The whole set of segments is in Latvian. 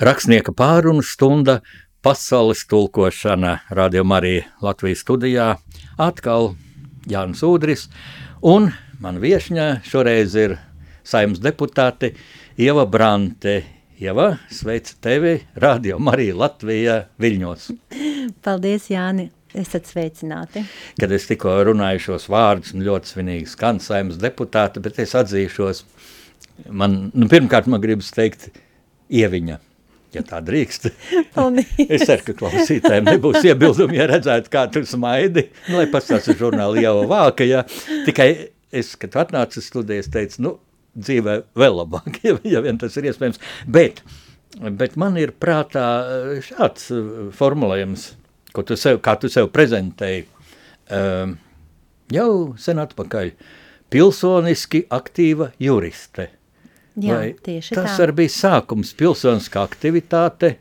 Rakstnieka pārunu stunda, pasaules tulkošana, Radio Marija Latvijas studijā, atkal Jānis Udris, un man viešņā šoreiz ir saimnes deputāte Ieva Brante. Ieva, sveicu tevi, Radio Marija Latvijā Viļņos. Paldies, Jāni! Esat sveicināti. Kad es tikko runāju šos vārdus, ļoti svinīgi skan saimnes deputāte, bet es atzīšos, man, nu, pirmkārt man gribas teikt ieviņa ja tā drīkst. es ceru, ka klausītājiem nebūs iebildumi, ja redzētu, kā tu smaidi, nu, lai pastāstu žurnāli jau vāka, ja. Tikai es, kad atnācu studijas, teicu, nu, dzīvē vēl labāk, ja, ja vien tas ir iespējams, bet, bet man ir prātā šāds uh, formulējums, ko tu sev, kā tu sev prezentēji, um, jau sen atpakaļ, pilsoniski aktīva juriste – Jā, Vai tieši tas tā. arī bija sākums, pilsoniskā aktivitāte,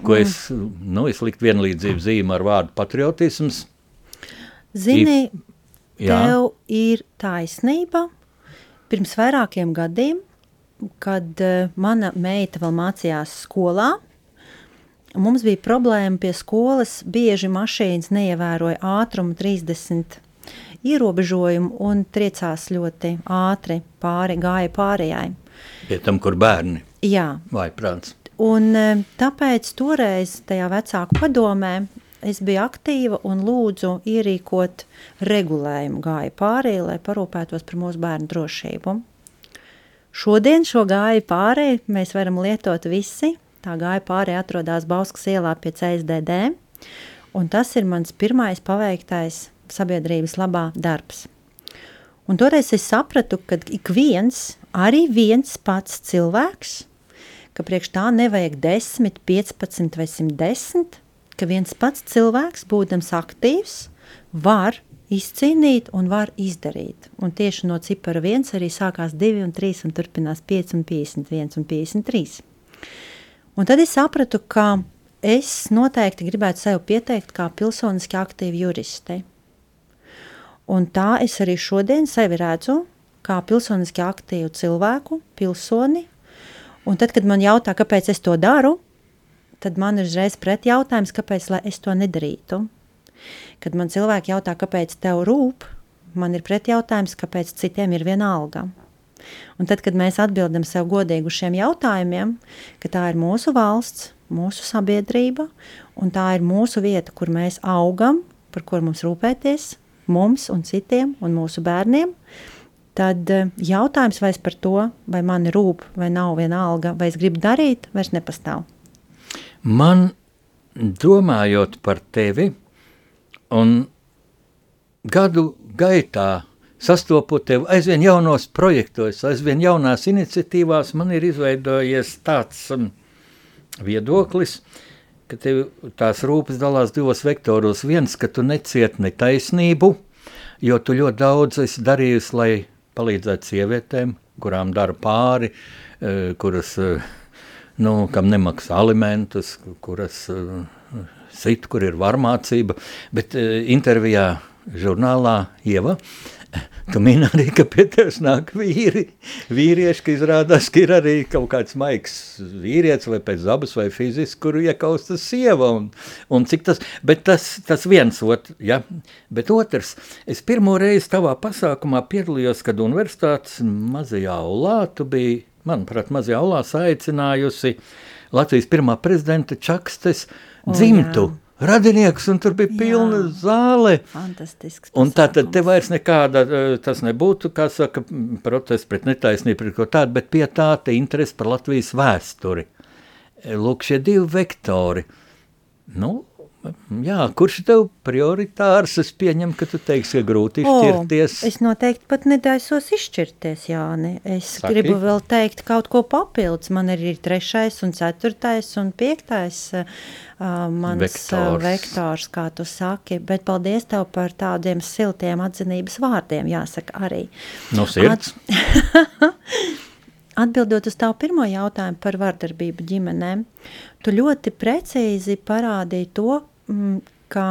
ko mm. es, nu, es liktu vienlīdzību zīmu ar vārdu patriotisms. Zini, I, tev ir taisnība. Pirms vairākiem gadiem, kad uh, mana meita vēl mācījās skolā, mums bija problēma pie skolas, bieži mašīnas neievēroja ātrumu 30 ierobežojumu un triecās ļoti ātri pāri, gāja pārējai. Pie tam, kur bērni Jā. vai prāts. Un e, tāpēc toreiz tajā vecāku padomē es biju aktīva un lūdzu ierīkot regulējumu gāja pārī, lai parūpētos par mūsu bērnu drošību. Šodien šo gāju pārī mēs varam lietot visi. Tā gāja pārī atrodas Bauskas ielā pie CSDD, un tas ir mans pirmais paveiktais sabiedrības labā darbs. Un toreiz es sapratu, ka ik viens, arī viens pats cilvēks, ka priekš tā nevajag 10, 15 vai 110, ka viens pats cilvēks, būdams aktīvs, var izcīnīt un var izdarīt. Un tieši no cipara viens arī sākās 2 un 3 un turpinās 5 un 51 un 53. Un tad es sapratu, ka es noteikti gribētu sev pieteikt kā pilsoniski aktīvu juristi. Un tā es arī šodien sevi redzu kā pilsoniski aktīvu cilvēku, pilsoni. Un tad, kad man jautā, kāpēc es to daru, tad man ir uzreiz pret jautājums, kāpēc es to nedarītu. Kad man cilvēki jautā, kāpēc tev rūp, man ir pret jautājums, kāpēc citiem ir viena alga. Un tad, kad mēs atbildam sev godīgi uz šiem jautājumiem, ka tā ir mūsu valsts, mūsu sabiedrība, un tā ir mūsu vieta, kur mēs augam, par kur mums rūpēties, mums un citiem un mūsu bērniem, tad eh, jautājums vairs par to, vai man rūp vai nav viena alga, vai es gribu darīt, vairs nepastāv. Man domājot par tevi un gadu gaitā sastopot tevi aizvien jaunos projektos, aizvien jaunās iniciatīvās, man ir izveidojies tāds um, viedoklis, uh, ka tev tās rūpes dalās divos vektoros. Viens, ka tu neciet netaisnību, jo tu ļoti daudz esi darījusi, lai palīdzētu sievietēm, kurām dara pāri, e, kuras, e, nu, kam nemaksā alimentus, kuras e, sit, kur ir varmācība, bet intervijā žurnālā Ieva, uh, Tu mini arī, ka pie tevis nāk vīri, vīrieši, ka izrādās, ka ir arī kaut kāds maigs vīrietis vai pēc dabas vai fiziski, kuru iekausta sieva un, un cik tas, bet tas, tas viens, ot, ja, bet otrs, es pirmo reizi tavā pasākumā piedalījos, kad universitātes mazajā aulā, tu biji, manuprāt, mazajā aulā saicinājusi Latvijas pirmā prezidenta Čakstes dzimtu. Jā radinieks, un tur bija pilna Jā, zāle. Fantastisks. Un tā tad te vairs nekāda, eh, tas nebūtu, kā saka, protests pret netaisnību, pret ko tādu, bet pie tā te interesi par Latvijas vēsturi. Lūk, šie divi vektori. Nu, Jā, kurš tev prioritārs? Es pieņemu, ka tu teiksi, ka grūti izšķirties. O, es noteikti pat nedaisos izšķirties, Jāni. Es Saki? gribu vēl teikt kaut ko papildus. Man ir trešais un ceturtais un piektais uh, mans vektors. vektors, kā tu saki. Bet paldies tev par tādiem siltiem atzinības vārdiem, jāsaka arī. No sirds. At... Atbildot uz tavu pirmo jautājumu par vardarbību ģimenēm, tu ļoti precīzi parādīji to, ka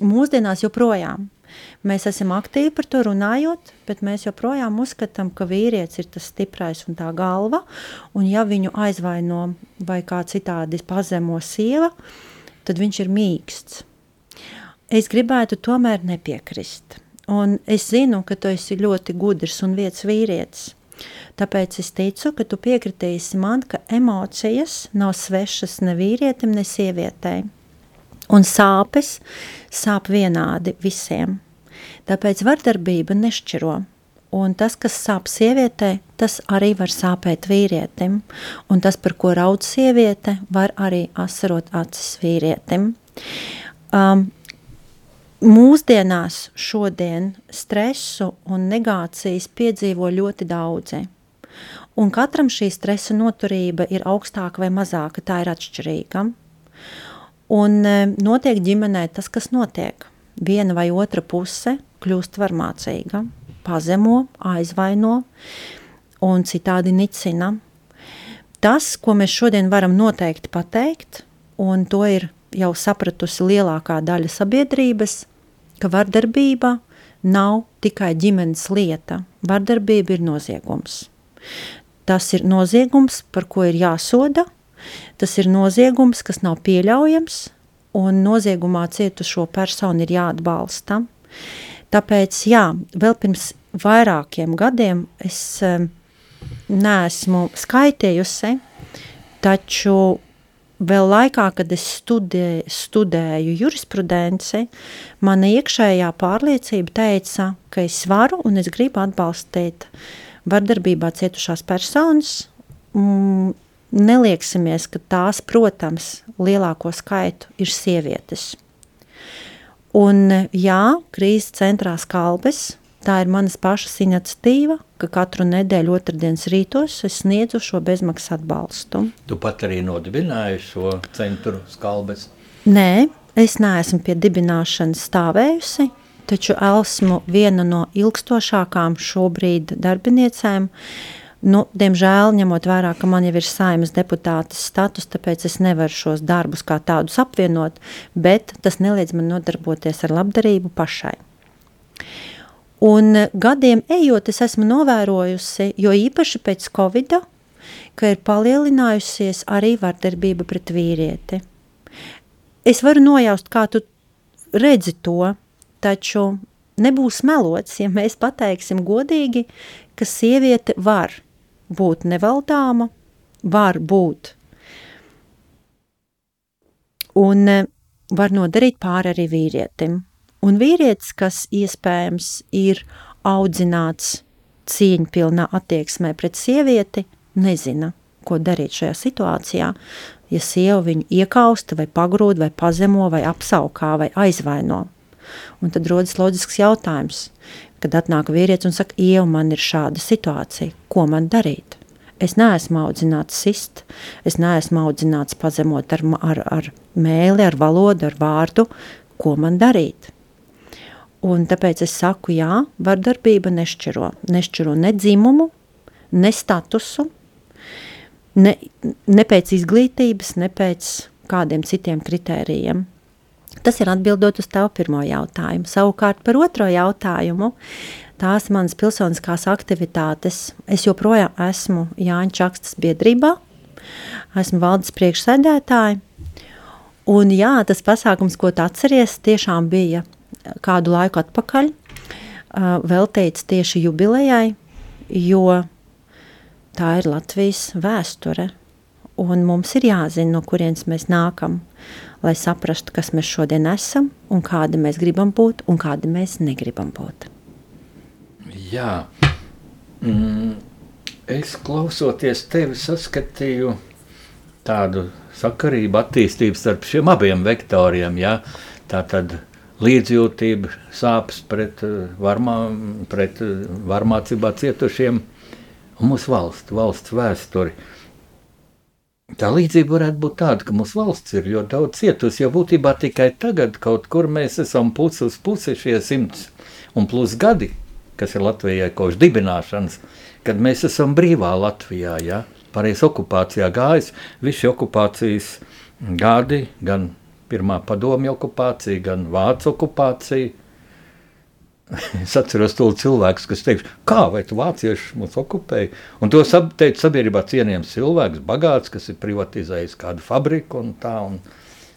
mūsdienās joprojām Mēs esam aktīvi par to runājot, bet mēs joprojām uzskatām, ka vīrietis ir tas stiprais un tā galva, un ja viņu aizvaino vai kā citādi pazemo sieva, tad viņš ir mīksts. Es gribētu tomēr nepiekrist. Un es zinu, ka tu esi ļoti gudrs un vietas vīrietis. Tāpēc es ticu, ka tu piekritīsi man, ka emocijas nav svešas ne vīrietim, ne sievietei. Un sāpes sāp vienādi visiem. Tāpēc vardarbība nešķiro. Un tas, kas sāp sievietē, tas arī var sāpēt vīrietim. Un tas, par ko raud sieviete, var arī asarot acis vīrietim. Um, mūsdienās šodien stresu un negācijas piedzīvo ļoti daudzi. Un katram šī stresa noturība ir augstāka vai mazāka, tā ir atšķirīga. Un e, notiek ģimenē tas, kas notiek. Viena vai otra puse kļūst varmācīga, pazemo, aizvaino un citādi nicina. Tas, ko mēs šodien varam noteikti pateikt, un to ir jau sapratusi lielākā daļa sabiedrības, ka vardarbība nav tikai ģimenes lieta. Vardarbība ir noziegums. Tas ir noziegums, par ko ir jāsoda, Tas ir noziegums, kas nav pieļaujams, un noziegumā cietušo personu ir jāatbalsta. Tāpēc, jā, vēl pirms vairākiem gadiem es um, neesmu skaitējusi, taču vēl laikā, kad es studē, studēju jurisprudenci, mana iekšējā pārliecība teica, ka es varu un es gribu atbalstīt vardarbībā cietušās personas, mm, Nelieksimies, ka tās, protams, lielāko skaitu ir sievietes. Un jā, krīzes centrā skalbes, tā ir manas pašas iniciatīva, ka katru nedēļu otrdienas rītos es sniedzu šo bezmaksas atbalstu. Tu pat arī nodibināji šo centru skalbes? Nē, es neesmu pie dibināšanas stāvējusi, taču esmu viena no ilgstošākām šobrīd darbiniecēm, uh, Nu, diemžēl, ņemot vērā, ka man jau ir saimas deputātes status, tāpēc es nevaru šos darbus kā tādus apvienot, bet tas neliedz man nodarboties ar labdarību pašai. Un gadiem ejot, es esmu novērojusi, jo īpaši pēc Covida, ka ir palielinājusies arī vardarbība pret vīrieti. Es varu nojaust, kā tu redzi to, taču nebūs melots, ja mēs pateiksim godīgi, ka sieviete var – būt nevaldāma, var būt un e, var nodarīt pāri arī vīrietim. Un vīrietis, kas iespējams ir audzināts cieņpilnā attieksmē pret sievieti, nezina, ko darīt šajā situācijā, ja sieva viņu iekausta vai pagrūd vai pazemo vai apsaukā vai aizvaino. Un tad rodas loģisks jautājums, kad atnāk vīrietis un saka, Ieva, man ir šāda situācija, ko man darīt? Es neesmu audzināts sist, es neesmu audzināts pazemot ar, ar, ar mēli, ar valodu, ar vārdu, ko man darīt. Un tāpēc es saku, jā, vardarbība nešķiro. Nešķiro ne dzimumu, ne statusu, ne, ne pēc izglītības, ne pēc kādiem citiem kritērijiem. Tas ir atbildot uz tavu pirmo jautājumu. Savukārt par otro jautājumu, tās manas pilsoniskās aktivitātes, es joprojām esmu Jāņa Čakstas biedrībā, esmu valdes priekšsēdētāja, un jā, tas pasākums, ko tu atceries, tiešām bija kādu laiku atpakaļ, veltīts tieši jubilejai, jo tā ir Latvijas vēsture, un mums ir jāzina, no kurienes mēs nākam, lai saprastu, kas mēs šodien esam un kādi mēs gribam būt un kādi mēs negribam būt. Jā, mm, es klausoties tevi saskatīju tādu sakarību attīstību starp šiem abiem vektoriem, jā, tā tad līdzjūtība, sāpes pret, varmā, pret varmācībā cietušiem un mūsu valsts, valsts vēsturi. Uh, Tā līdzība varētu būt tāda, ka mūsu valsts ir ļoti daudz cietusi, jo būtībā tikai tagad kaut kur mēs esam pusi uz pusi šie simts un plus gadi, kas ir Latvijai kopš dibināšanas, kad mēs esam brīvā Latvijā, ja? pareizi okupācijā gājis, visi okupācijas gadi, gan pirmā padomju okupācija, gan vācu okupācija, Es atceros to cilvēku, kas teica, kā vai tu vācieši mūs okupēji. Un to sab, teica sabiedrībā cienījams cilvēks, bagāts, kas ir privatizējis kādu fabriku un tā. Un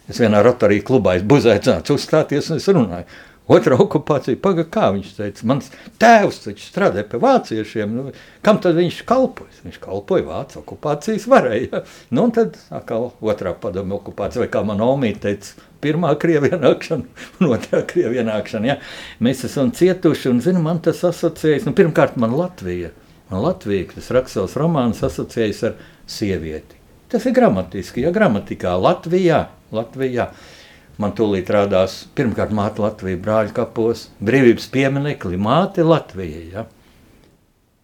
es vienā rotarī klubā buzaicināts uzstāties un es runāju. Otra okupācija, pagaidi, kā viņš teica, mans tēvs taču strādāja pie vāciešiem. Nu, kam tad viņš kalpoja? Viņš kalpoja vācu okupācijas varai. Ja? Nu, un tad atkal otrā padomju okupācija, vai kā man omīte teica, pirmā krievu ienākšana un otrā krievu ienākšana. Ja? Mēs esam cietuši un, zinu, man tas asociējas, nu, pirmkārt man Latvija. Man Latvija, kas rakstos romānus, asociējas ar sievieti. Tas ir gramatiski, ja gramatikā Latvijā, Latvijā. Man tūlīt rādās pirmkārt māte Latvija, brāļa kapos, brīvības pieminekli, māte Latvija. Ja?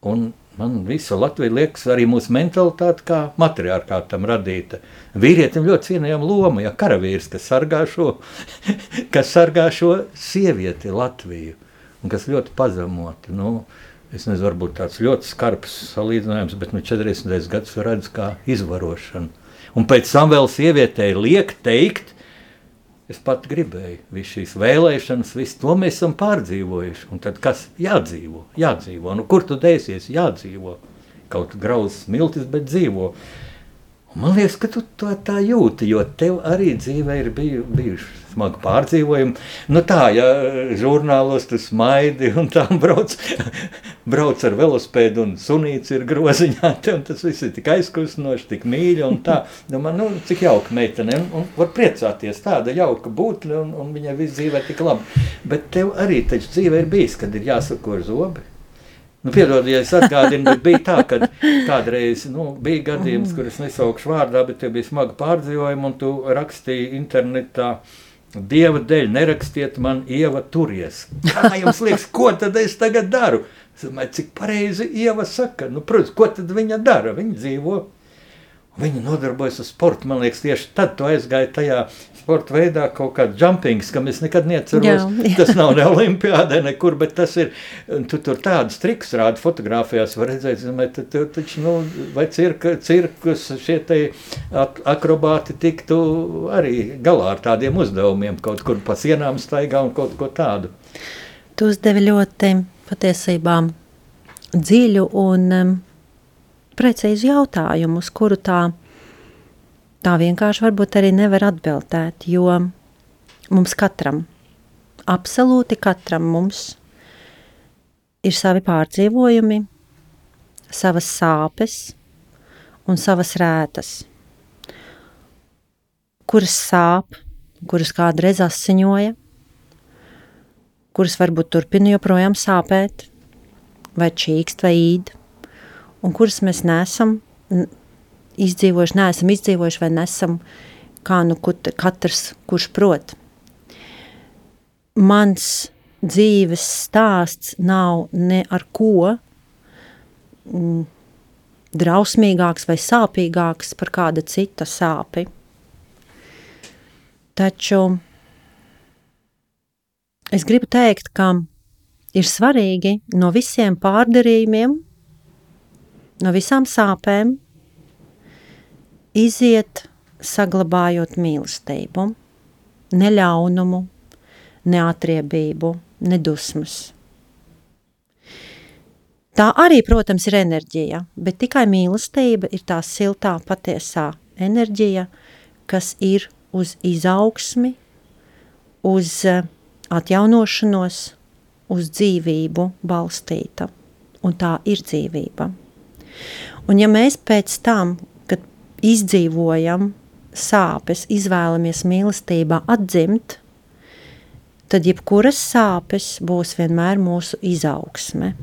Un man visa Latvija liekas arī mūsu mentalitāte kā matriarkātam radīta. Vīrietim ļoti cienījama loma, ja karavīrs, kas sargā šo, kas sargā šo sievieti Latviju, un kas ļoti pazemoti. Nu, Es nezinu, varbūt tāds ļoti skarbs salīdzinājums, bet nu, 40. gadsimts redz kā izvarošanu. Un pēc tam vēl sievietei liek teikt, Es pat gribēju, visu šīs vēlēšanas, visu to mēs esam pārdzīvojuši. Un tad kas jādzīvo? Jādzīvo. Nu, kur tu dēsies? Jādzīvo. Kaut grauzs miltis, bet dzīvo. Man liekas, ka tu to tā jūti, jo tev arī dzīvē ir biju, bijuši smagi pārdzīvojumi. Nu tā, ja žurnālos tu smaidi un tā brauc, brauc ar velospēdu un sunīts ir groziņā, un tas viss ir tik aizkustinoši, tik mīļi un tā. Nu, man, nu, cik jauka meitene, un, un var priecāties, tāda jauka būtne, un, un viņai viss dzīvē tik labi. Bet tev arī taču dzīvē ir bijis, kad ir jāsako zobi. Nu, Piedod, ja es atgādinu, bet bija tā, ka kādreiz nu, bija gadījums, kurus nesaukšu vārdā, bet tev bija smaga pārdzīvojuma, un tu rakstīji internetā Dieva dēļ nerakstiet man, Ieva, turies. Kā jums liekas, ko tad es tagad daru? Es domāju, cik pareizi Ieva saka. Nu, protams, ko tad viņa dara? Viņa dzīvo. Viņa nodarbojas ar sportu. Man liekas, tieši tad tu aizgāji tajā sporta veidā kaut kāda jumpings, kam es nekad neatceros. Jā, jā. Tas nav ne olimpiādē, nekur, bet tas ir, tu tur tādas triks rādi fotografijās, var redzēt, zināmē, tu, tu, taču, nu, vai cirka, cirkus šie te akrobāti tiktu arī galā ar tādiem uzdevumiem, kaut kur pa sienām staigā un kaut ko tādu. Tu uzdevi ļoti patiesībā dziļu un um, precīzu jautājumu, uz kuru tā tā vienkārši varbūt arī nevar atbildēt, jo mums katram, absolūti katram mums ir savi pārdzīvojumi, savas sāpes un savas rētas, kuras sāp, kuras kādreiz asiņoja, kuras varbūt turpina joprojām sāpēt, vai čīkst, vai īd, un kuras mēs nesam izdzīvojuši, neesam izdzīvojuši vai nesam kā nu katrs, kurš prot. Mans dzīves stāsts nav ne ar ko mm, drausmīgāks vai sāpīgāks par kāda cita sāpi. Taču es gribu teikt, ka ir svarīgi no visiem pārdarījumiem, no visām sāpēm, iziet saglabājot mīlestību, neļaunumu, neatriebību, nedusmas. Tā arī, protams, ir enerģija, bet tikai mīlestība ir tā siltā, patiesā enerģija, kas ir uz izaugsmi, uz eh, atjaunošanos, uz dzīvību balstīta. Un tā ir dzīvība. Un ja mēs pēc tam izdzīvojam sāpes, izvēlamies mīlestībā atdzimt, tad jebkuras sāpes būs vienmēr mūsu izaugsme.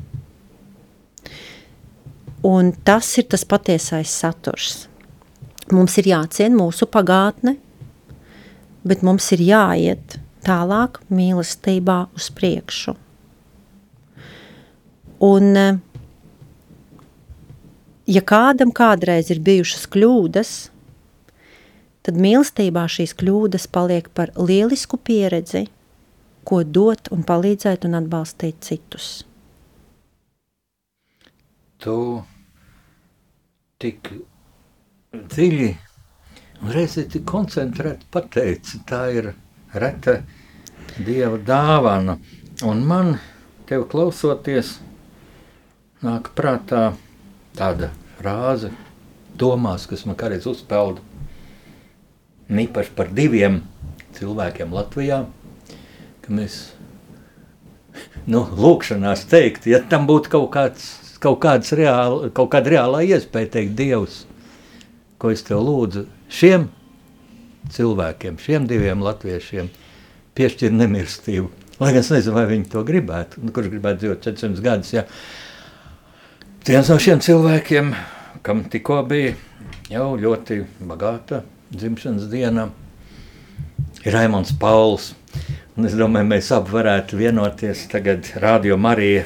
Un tas ir tas patiesais saturs. Mums ir jācien mūsu pagātne, bet mums ir jāiet tālāk mīlestībā uz priekšu. Un ja kādam kādreiz ir bijušas kļūdas, tad mīlestībā šīs kļūdas paliek par lielisku pieredzi, ko dot un palīdzēt un atbalstīt citus. Tu tik dziļi un reizē tik koncentrēti pateici, tā ir reta Dieva dāvana. Un man tev klausoties, nāk prātā tāda frāze, domās, kas man kādreiz uzpelda. Nīpaši par diviem cilvēkiem Latvijā, ka mēs nu, lūkšanās teikt, ja tam būtu kaut, kāds, kaut, kāds reāli, kaut kāda reālā iespēja teikt Dievs, ko es tev lūdzu šiem cilvēkiem, šiem diviem latviešiem, piešķir nemirstību. Lai gan es nezinu, vai viņi to gribētu. Nu, kurš gribētu dzīvot 400 gadus? Ja? Viens no šiem cilvēkiem, kam tikko bija jau ļoti bagāta dzimšanas diena, ir Raimons Pauls. Un es domāju, mēs abi varētu vienoties tagad Radio Marija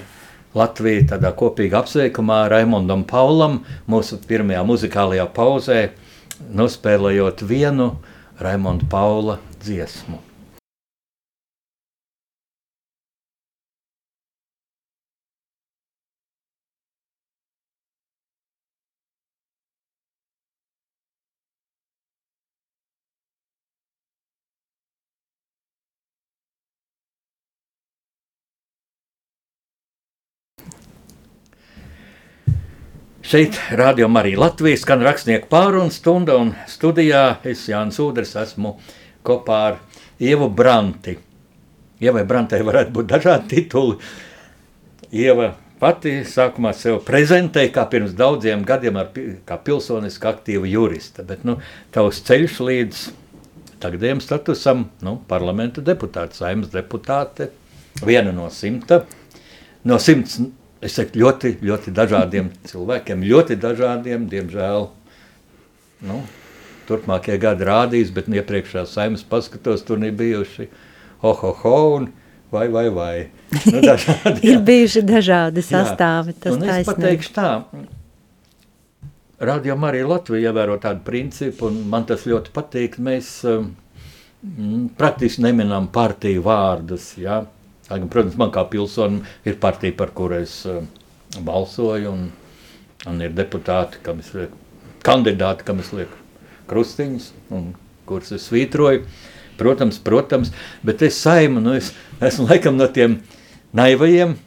Latvija tādā kopīga apsveikumā Raimondam Paulam mūsu pirmajā muzikālajā pauzē, nospēlējot vienu Raimonda Paula dziesmu. Šeit rādījumā arī Latvijas skan rakstnieku pārunu stunda un studijā es Jānis Udrs esmu kopā ar Ievu Branti. Ievai Brantai varētu būt dažādi tituli. Ieva pati sākumā sev prezentēja kā pirms daudziem gadiem ar, kā pilsoniski aktīva jurista, bet nu, tavs ceļš līdz tagadējiem statusam, nu, parlamenta deputāts, saimnes deputāte, viena no simta, no simts es saku, ļoti, ļoti dažādiem cilvēkiem, ļoti dažādiem, diemžēl. Nu, turpmākie gadi rādīs, bet iepriekšējā saimnes paskatos, tur nebija bijuši ho, ho, ho un vai, vai, vai. Nu, dažādi, ir bijuši dažādi sastāvi, tas un es pateikšu tā, rādījumā arī Latvija ievēro tādu principu, un man tas ļoti patīk, mēs um, praktiski neminām partiju vārdus, jā, ja? Gan, protams, man kā pilsonim ir partija, par kuru es uh, balsoju, un, un ir deputāti, kam es lieku, kandidāti, kam es lieku krustiņus, un kurus es svītroju. Protams, protams, bet es saimu, nu es esmu laikam no tiem naivajiem,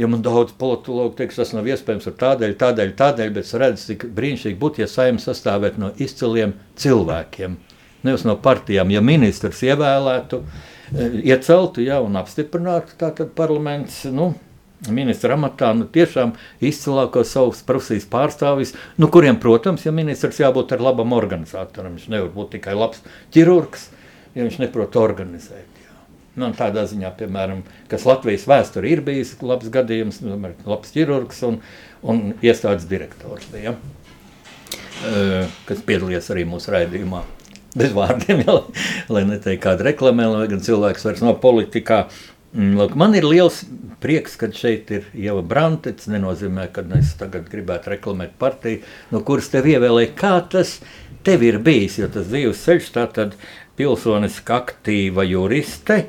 jo man daudz politologu teiks, tas nav iespējams ar tādēļ, tādēļ, tādēļ, bet es redzu, cik brīnišķīgi būtu, ja saima sastāvētu no izciliem cilvēkiem, nevis no partijām, ja ministrs ievēlētu, uh, ieceltu ja, un apstiprinātu tātad parlaments. Nu, Ministra amatā nu, tiešām izcilākos savus profesijas pārstāvis, nu, kuriem, protams, ja ministrs jābūt ar labam organizatoram. Viņš nevar būt tikai labs ķirurgs, ja viņš neprot organizēt. Nu, tādā ziņā, piemēram, kas Latvijas vēsturē ir bijis labs gadījums, nu, labs ķirurgs un, un iestādes direktors, ja? kas piedalījās arī mūsu raidījumā bez vārdiem, ja, lai neteiktu kādu reklamē, lai gan cilvēks vairs nav politikā. Mm, lūk, man ir liels prieks, ka šeit ir Ieva Brante. Tas nenozīmē, ka es tagad gribētu reklamēt partiju, no kuras tev ievēlēja. Kā tas tev ir bijis? Jo tas dzīves ceļš, tā tad pilsoniski aktīva juriste.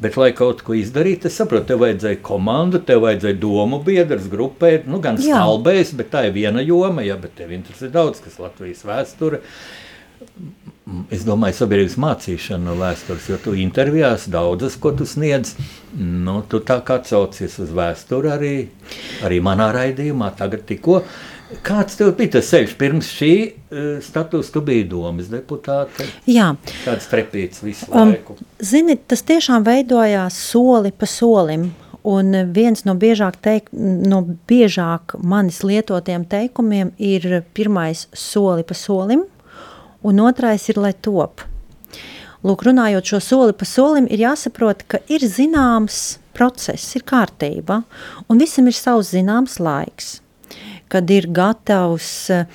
Bet, lai kaut ko izdarītu, es saprotu, tev vajadzēja komandu, tev vajadzēja domu biedrs, grupēt, nu, gan skalbēs, bet tā ir viena joma, ja, bet tev interesē daudz, kas Latvijas vēsture. Es domāju, sabiedrības mācīšana no vēstures, jo tu intervijās daudzas, ko tu sniedz, nu, tu tā kā atsaucies uz vēsturi arī, arī manā raidījumā, tagad tikko. Kāds tev bija tas ceļš pirms šī uh, status, tu biji domas deputāte? Jā. Tāds trepīts visu um, laiku. Zini, tas tiešām veidojās soli pa solim. Un viens no biežāk, teik, no biežāk manis lietotiem teikumiem ir pirmais soli pa solim – un otrais ir, lai top. Lūk, runājot šo soli pa solim, ir jāsaprot, ka ir zināms process, ir kārtība, un visam ir savs zināms laiks, kad ir gatavs uh,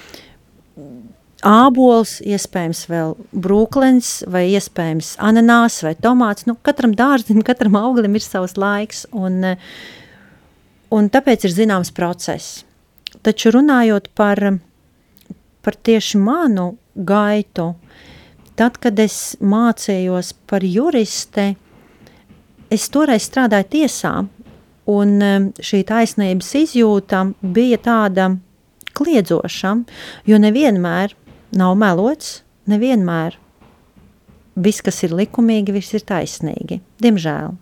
ābols, iespējams vēl brūklens, vai iespējams ananās vai tomāts. Nu, katram dārzim, katram auglim ir savs laiks, un, un tāpēc ir zināms process. Taču runājot par, par tieši manu gaitu. Tad, kad es mācījos par juriste, es toreiz strādāju tiesā, un um, šī taisnības izjūta bija tāda kliedzoša, jo nevienmēr nav melots, nevienmēr viss, kas ir likumīgi, viss ir taisnīgi, diemžēl.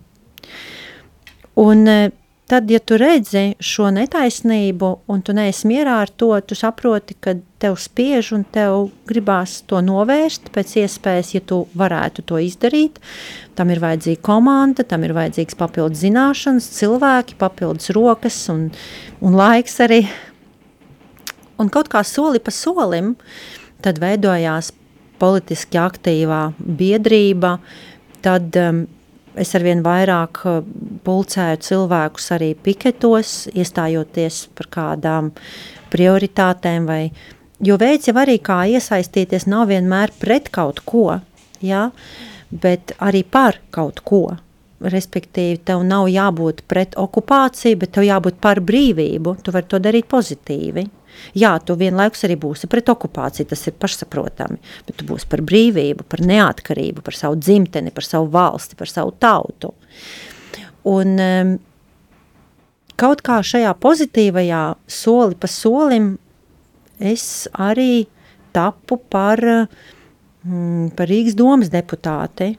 Un uh, tad, ja tu redzi šo netaisnību un tu neesi mierā ar to, tu saproti, ka tev spiež un tev gribās to novērst pēc iespējas, ja tu varētu to izdarīt. Tam ir vajadzīga komanda, tam ir vajadzīgs papildus zināšanas, cilvēki, papildus rokas un, un laiks arī. Un kaut kā soli pa solim tad veidojās politiski aktīvā biedrība, tad um, es arvien vairāk uh, pulcēju cilvēkus arī piketos, iestājoties par kādām prioritātēm, vai, jo veids jau arī kā iesaistīties nav vienmēr pret kaut ko, ja, bet arī par kaut ko. Respektīvi, tev nav jābūt pret okupāciju, bet tev jābūt par brīvību. Tu vari to darīt pozitīvi. Jā, tu vienlaikus arī būsi pret okupāciju, tas ir pašsaprotami, bet tu būsi par brīvību, par neatkarību, par savu dzimteni, par savu valsti, par savu tautu. Un um, kaut kā šajā pozitīvajā soli pa solim es arī tapu par, mm, par Rīgas domas deputāti.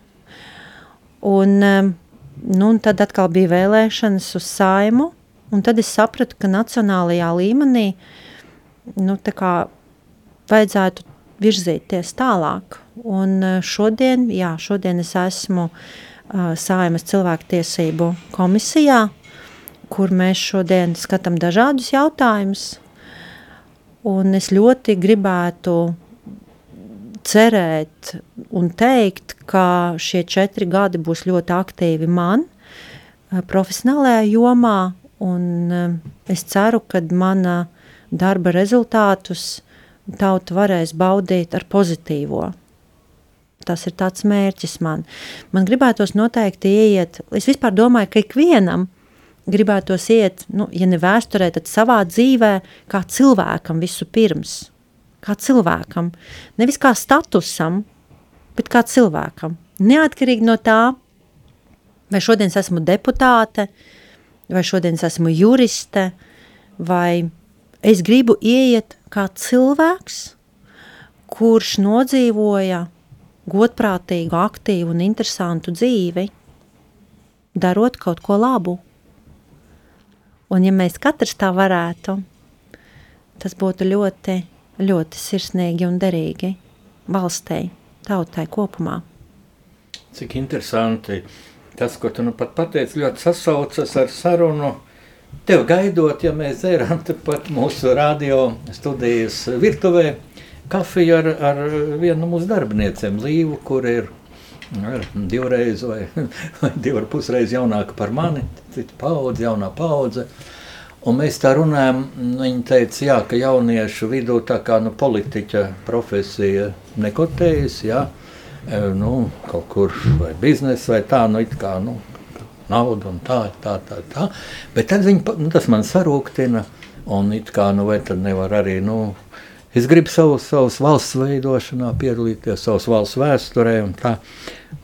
Un, um, nu, tad atkal bija vēlēšanas uz saimu, un tad es sapratu, ka nacionālajā līmenī nu, vajadzētu virzīties tālāk. Un e, šodien, jā, šodien es esmu uh, Sājumas cilvēktiesību komisijā, kur mēs šodien skatām dažādus jautājumus. Un es ļoti gribētu cerēt un teikt, ka šie četri gadi būs ļoti aktīvi man, profesionālajā jomā. Un es ceru, ka mana darba rezultātus tauta varēs baudīt ar pozitīvo. Tas ir tāds mērķis man. Man gribētos noteikti ieiet, es vispār domāju, ka ikvienam gribētos iet, nu, ja ne vēsturē, tad savā dzīvē, kā cilvēkam visu pirms. Kā cilvēkam. Nevis kā statusam, bet kā cilvēkam. Neatkarīgi no tā, vai šodien es esmu deputāte, vai šodien es esmu juriste, vai Es gribu ieiet kā cilvēks, kurš nodzīvoja godprātīgu, aktīvu un interesantu dzīvi, darot kaut ko labu. Un ja mēs katrs tā varētu, tas būtu ļoti, ļoti sirsnīgi un derīgi valstei, tautai kopumā. Cik interesanti tas, ko tu nu pat pateici, ļoti sasaucas ar sarunu Tev gaidot, ja mēs dzērām pat mūsu radio studijas virtuvē, kafiju ar, ar vienu no mūsu darbiniecēm, Līvu, kur ir ar, divreiz vai, vai divu ar pusreiz jaunāka par mani, cita paudze, jaunā paudze. Un mēs tā runājam, viņa teica, jā, ka jauniešu vidū tā kā nu, politiķa profesija nekotējas, jā, e, nu, kaut kur vai biznesa vai tā, nu, it kā, nu, naudu un tā, tā, tā. tā. Bet tad viņi, nu, tas man sarūktina, un it kā, nu, vai tad nevar arī, nu, es gribu savus, savus valsts veidošanā piedalīties, savus valsts vēsturē un tā.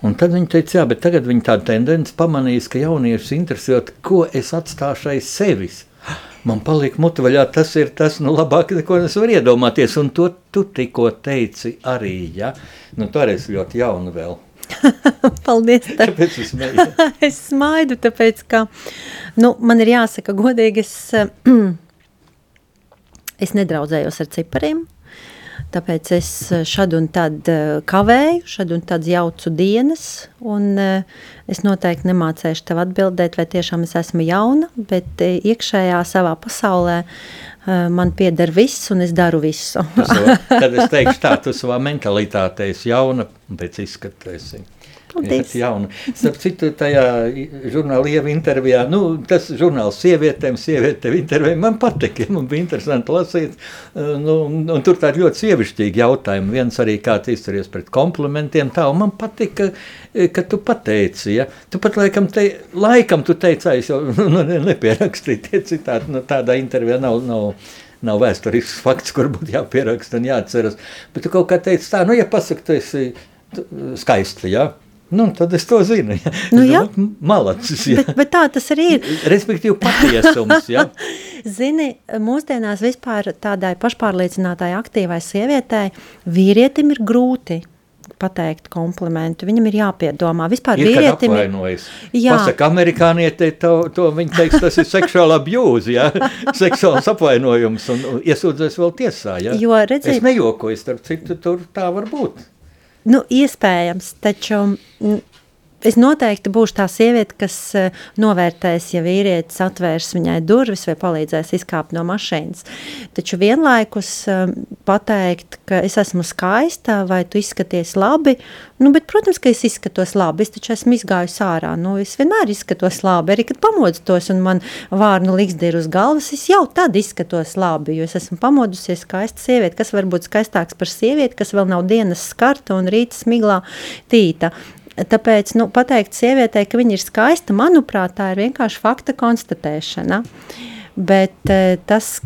Un tad viņi teica, jā, bet tagad viņi tādu tendenci pamanīs, ka jauniešus interesēt, ko es atstāšu aiz sevis. Man palika mutvaļā, tas ir tas, nu, labāk, ko es varu iedomāties, un to tu tikko teici arī, ja? Nu, esi ļoti jauna vēl. Paldies. Tā. Kāpēc es smaidu? es smaidu, tāpēc, ka nu, man ir jāsaka godīgi, es, es nedraudzējos ar cipariem. Tāpēc es šad un tad eh, kavēju, šad un tad jaucu dienas, un eh, es noteikti nemācēšu tev atbildēt, vai tiešām es esmu jauna, bet eh, iekšējā savā pasaulē man pieder viss, un es daru visu. tad es teikšu tā, tu savā mentalitātē esi jauna, pēc izskata esi. Paldies. Jauna. Starp citu, tajā žurnāla ieva intervijā, nu, tas žurnāls sievietēm, sievietēm intervijā, man patika, man bija interesanti lasīt, uh, nu, un tur tādi ļoti sievišķīgi jautājumi, viens arī kā tu izturies pret komplimentiem, tā, un man patika, eh, ka tu pateici, ja, tu pat laikam, te, laikam tu teici, es jau nu, nepierakstīju tie citāti, nu, tādā intervijā nav, nav, nav vēsturisks fakts, kur būtu jāpieraksta un jāatceras, bet tu kaut kā teici tā, nu, ja pasaka, tu esi skaisti, ja, Nu, tad es to zinu. Ja. Nu, jā, malacis. Ja. Bet, bet tā tas arī ir. Respektīvi, patiesums. Ja. Zini, mūsdienās vispār tādai pašpārliecinātai, aktīvai sievietei vīrietim ir grūti pateikt komplimentu. Viņam ir jāpiedomā. Vispār Ir, vīrietim ir. Jā. Pasaka, amerikānieti to, to viņi teiks, tas ir seksuāla abjūzi, ja? seksuāls apvainojums un iesūdzēs vēl tiesā, ja? Jo, redziet- Es nejokoju, starp citu, tur tā var būt. Nu, iespējams, taču mm, es noteikti būšu tā sieviete, kas eh, novērtēs, ja vīrietis atvērs viņai durvis vai palīdzēs izkāpt no mašīnas. Taču vienlaikus eh, pateikt, ka es esmu skaista vai tu izskaties labi, nu, bet, protams, ka es izskatos labi, es taču esmu izgājusi ārā. Nu, es vienmēr izskatos labi, arī kad pamodustos un man vārnu liksti ir uz galvas, es jau tad izskatos labi, jo es esmu pamodusies skaista sieviete, kas var būt skaistāks par sievieti, kas vēl nav dienas skarta un rīta smiglā tīta. Tāpēc nu, pateikt sievietei, ka viņa ir skaista, manuprāt, tā ir vienkārši fakta konstatēšana. Bet eh, tas,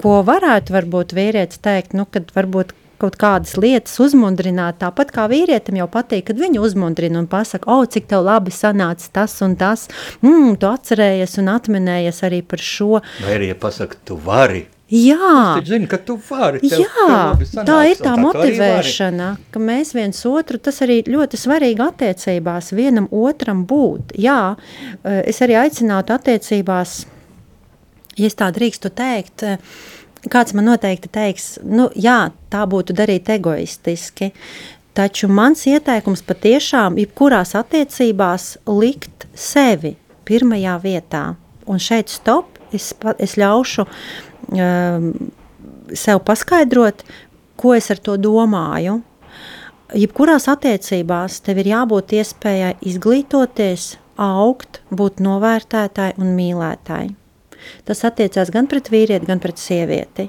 ko varētu varbūt vīrietis teikt, nu, kad varbūt kaut kādas lietas uzmundrināt, tāpat kā vīrietim jau patīk, kad viņu uzmundrina un pasaka, o, cik tev labi sanāca tas un tas, mm, tu atcerējies un atminējies arī par šo. Vai arī, ja pasaka, tu vari, Jā, zini, ka tu vari. Jā, labi tā sanāks, ir tā vari. motivēšana, ka mēs viens otru, tas arī ļoti svarīgi attiecībās, vienam otram būt. Jā, eh, es arī aicinātu attiecībās, ja es tā drīkstu teikt, eh, kāds man noteikti teiks, nu jā, tā būtu darīt egoistiski, taču mans ieteikums patiešām, jebkurās attiecībās likt sevi pirmajā vietā. Un šeit stop, es, es ļaušu sev paskaidrot, ko es ar to domāju. Jebkurās attiecībās tev ir jābūt iespējai izglītoties, augt, būt novērtētāji un mīlētāji. Tas attiecās gan pret vīrieti, gan pret sievieti.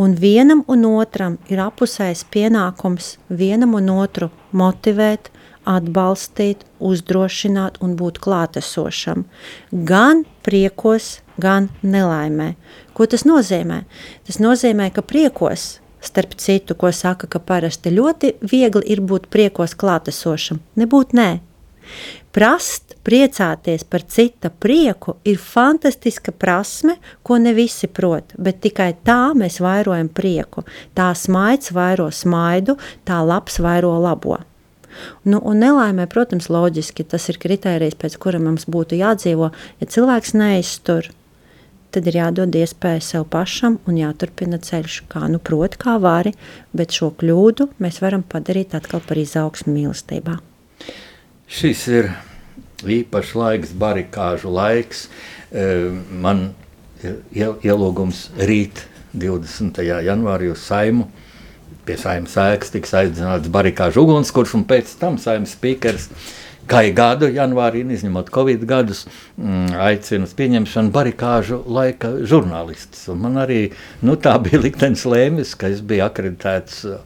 Un vienam un otram ir apusējs pienākums vienam un otru motivēt, atbalstīt, uzdrošināt un būt klātesošam. Gan priekos, gan nelaimē. Ko tas nozīmē? Tas nozīmē, ka priekos, starp citu, ko saka, ka parasti ļoti viegli ir būt priekos klātesošam, nebūt nē. Prast, priecāties par cita prieku ir fantastiska prasme, ko ne visi prot, bet tikai tā mēs vairojam prieku. Tā smaids vairo smaidu, tā labs vairo labo. Nu, un nelaimē, protams, loģiski tas ir kriterijs, pēc kura mums būtu jādzīvo. Ja cilvēks neiztur, tad ir jādod iespēja sev pašam un jāturpina ceļš, kā nu proti, kā vari, bet šo kļūdu mēs varam padarīt atkal par izaugsmu mīlestībā. Šis ir īpašs laiks, barikāžu laiks. Eh, Man ir iel- ielūgums rīt, 20. janvārī, uz Saimu. Pie saimnes ēkas tiks aizdzināts barikāžu ugunskurs, un pēc tam saimnes spīkers Kai gadu, janvārī, izņemot Covid gadus, mm, aicina uz pieņemšanu barikāžu laika žurnālistus. Un Man arī nu, tā bija liktenis lēmis, ka es biju akreditēts eh,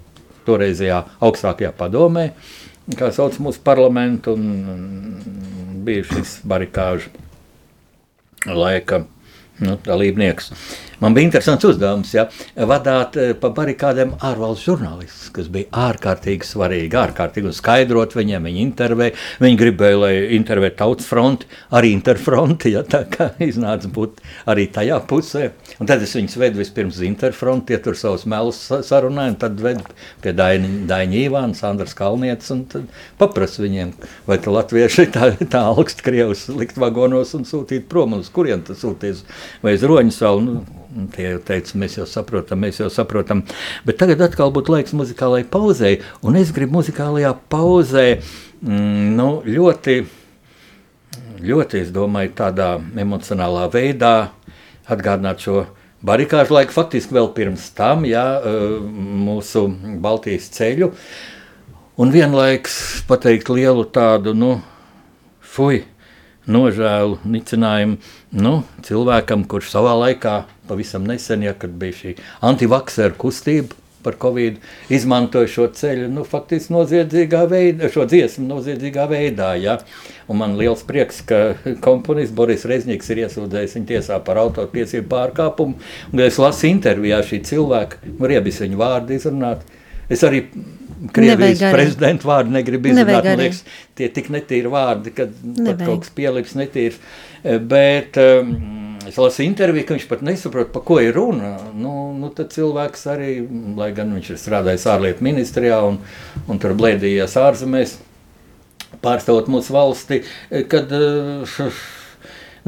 toreizajā augstākajā padomē, kā sauc mūsu parlamentu, un bija šis barikāžu laika nu, dalībnieks. Man bija interesants uzdevums, ja, vadīt eh, pa barikādēm ārvalstu žurnālistus, kas bija ārkārtīgi svarīgi. Ārkārtīgi skaidrot viņiem, viņi intervēja. Viņi gribēja, lai intervētu tautas fronti, arī interfronti. Ja, tā kā iznāca būt arī tajā pusē. Un tad es viņus vedu vispirms uz interfronti, ja tur savus melus sa- sarunāju, un tad vedu pie Daini- Daņa Ivāna, Sandras Kalnietes, un tad paprasu viņiem, vai tā latvieši tā, tā augst Krievus likt vagonos un sūtīt prom, uz kurien tas sūties, vai uz roņu savu. Nu, Tie jau teica, mēs jau saprotam, mēs jau saprotam. Bet tagad atkal būtu laiks muzikālajai pauzei, un es gribu muzikālajā pauzē mm, nu, ļoti, ļoti, es domāju, tādā emocionālā veidā atgādināt šo barikāžu laiku, faktiski vēl pirms tam, jā, eh, mūsu Baltijas ceļu, un vienlaiks pateikt lielu tādu, nu, fuj, nožēlu, nicinājumu nu, cilvēkam, kurš savā laikā, pavisam nesen, ja, kad bija šī antivakcēra kustība par covid, izmantoja šo ceļu, nu, faktiski noziedzīgā veidā, šo dziesmu noziedzīgā veidā. Ja. Un man liels prieks, ka komponists Boris Reznieks ir iesūdzējis viņu tiesā par autortiesību pārkāpumu. Un, kad es lasu intervijā šī cilvēka, var iebis viņu vārdu izrunāt. Es arī Krievijas prezidenta vārdu negribu izrunāt. Man liekas, tie tik netīri vārdi, kad kaut kas pielips netīrs. Eh, Bet um, Es lasīju interviju, ka viņš pat nesaprot, par ko ir runa. Nu, nu, tad cilvēks arī, lai gan viņš ir strādājis ārlietu ministrijā un, un tur blēdījies ārzemēs, pārstāvot mūsu valsti, kad uh,